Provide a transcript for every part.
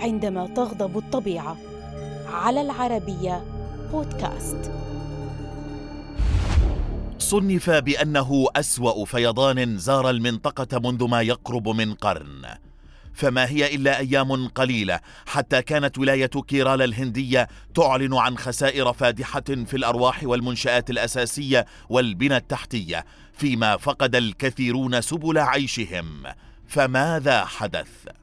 عندما تغضب الطبيعة. على العربية بودكاست. صنف بأنه أسوأ فيضان زار المنطقة منذ ما يقرب من قرن. فما هي إلا أيام قليلة حتى كانت ولاية كيرالا الهندية تعلن عن خسائر فادحة في الأرواح والمنشآت الأساسية والبنى التحتية فيما فقد الكثيرون سبل عيشهم. فماذا حدث؟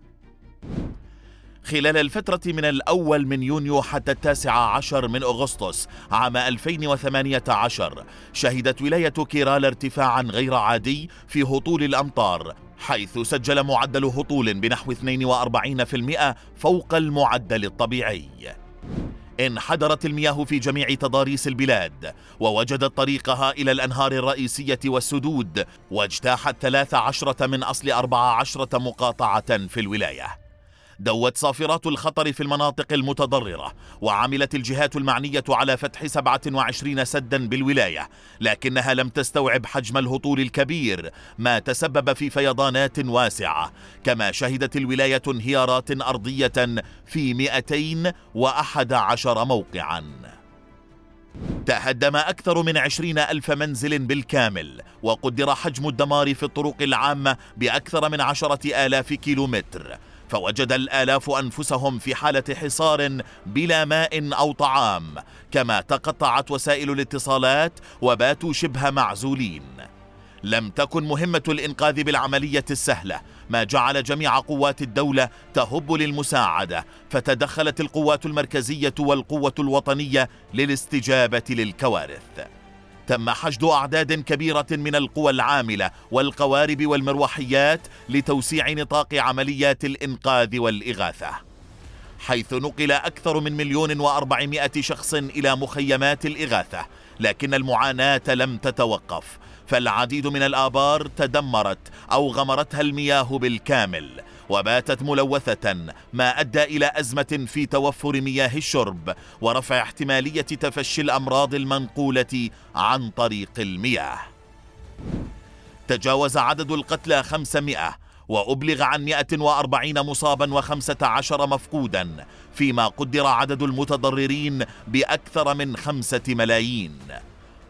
خلال الفترة من الأول من يونيو حتى التاسع عشر من أغسطس عام 2018 شهدت ولاية كيرالا ارتفاعا غير عادي في هطول الأمطار حيث سجل معدل هطول بنحو 42% فوق المعدل الطبيعي. انحدرت المياه في جميع تضاريس البلاد ووجدت طريقها إلى الأنهار الرئيسية والسدود واجتاحت 13 من أصل 14 مقاطعة في الولاية. دوت صافرات الخطر في المناطق المتضررة وعملت الجهات المعنية على فتح 27 سدا بالولاية لكنها لم تستوعب حجم الهطول الكبير ما تسبب في فيضانات واسعة. كما شهدت الولاية انهيارات أرضية في 211 موقعاً. تهدم أكثر من عشرين ألف منزل بالكامل وقدر حجم الدمار في الطرق العامة بأكثر من عشرة آلاف كيلومتر. فوجد الآلاف أنفسهم في حالة حصار بلا ماء أو طعام كما تقطعت وسائل الاتصالات وباتوا شبه معزولين. لم تكن مهمة الإنقاذ بالعملية السهلة ما جعل جميع قوات الدولة تهب للمساعدة فتدخلت القوات المركزية والقوة الوطنية للاستجابة للكوارث. تم حشد أعداد كبيرة من القوى العاملة والقوارب والمروحيات لتوسيع نطاق عمليات الإنقاذ والإغاثة. حيث نقل أكثر من مليون وأربعمائة شخص إلى مخيمات الإغاثة لكن المعاناة لم تتوقف فالعديد من الآبار تدمرت أو غمرتها المياه بالكامل. وباتت ملوثة ما أدى إلى أزمة في توفر مياه الشرب ورفع احتمالية تفشي الأمراض المنقولة عن طريق المياه. تجاوز عدد القتلى 500 وأبلغ عن 140 مصابا و15 مفقودا فيما قدر عدد المتضررين بأكثر من خمسة ملايين.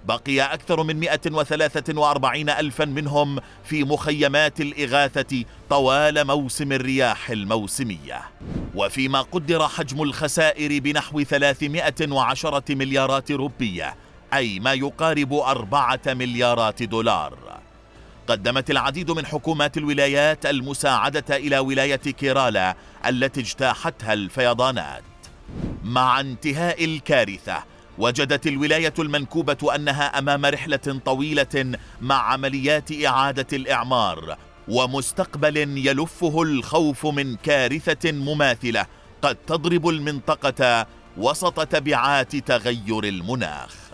بقي أكثر من 143 ألفا منهم في مخيمات الإغاثة طوال موسم الرياح الموسمية. وفيما قدر حجم الخسائر بنحو 310 مليارات روبية أي ما يقارب أربعة مليارات دولار. قدمت العديد من حكومات الولايات المساعدة إلى ولاية كيرالا التي اجتاحتها الفيضانات. مع انتهاء الكارثة وجدت الولاية المنكوبة أنها أمام رحلة طويلة مع عمليات إعادة الإعمار ومستقبل يلفه الخوف من كارثة مماثلة قد تضرب المنطقة وسط تبعات تغير المناخ.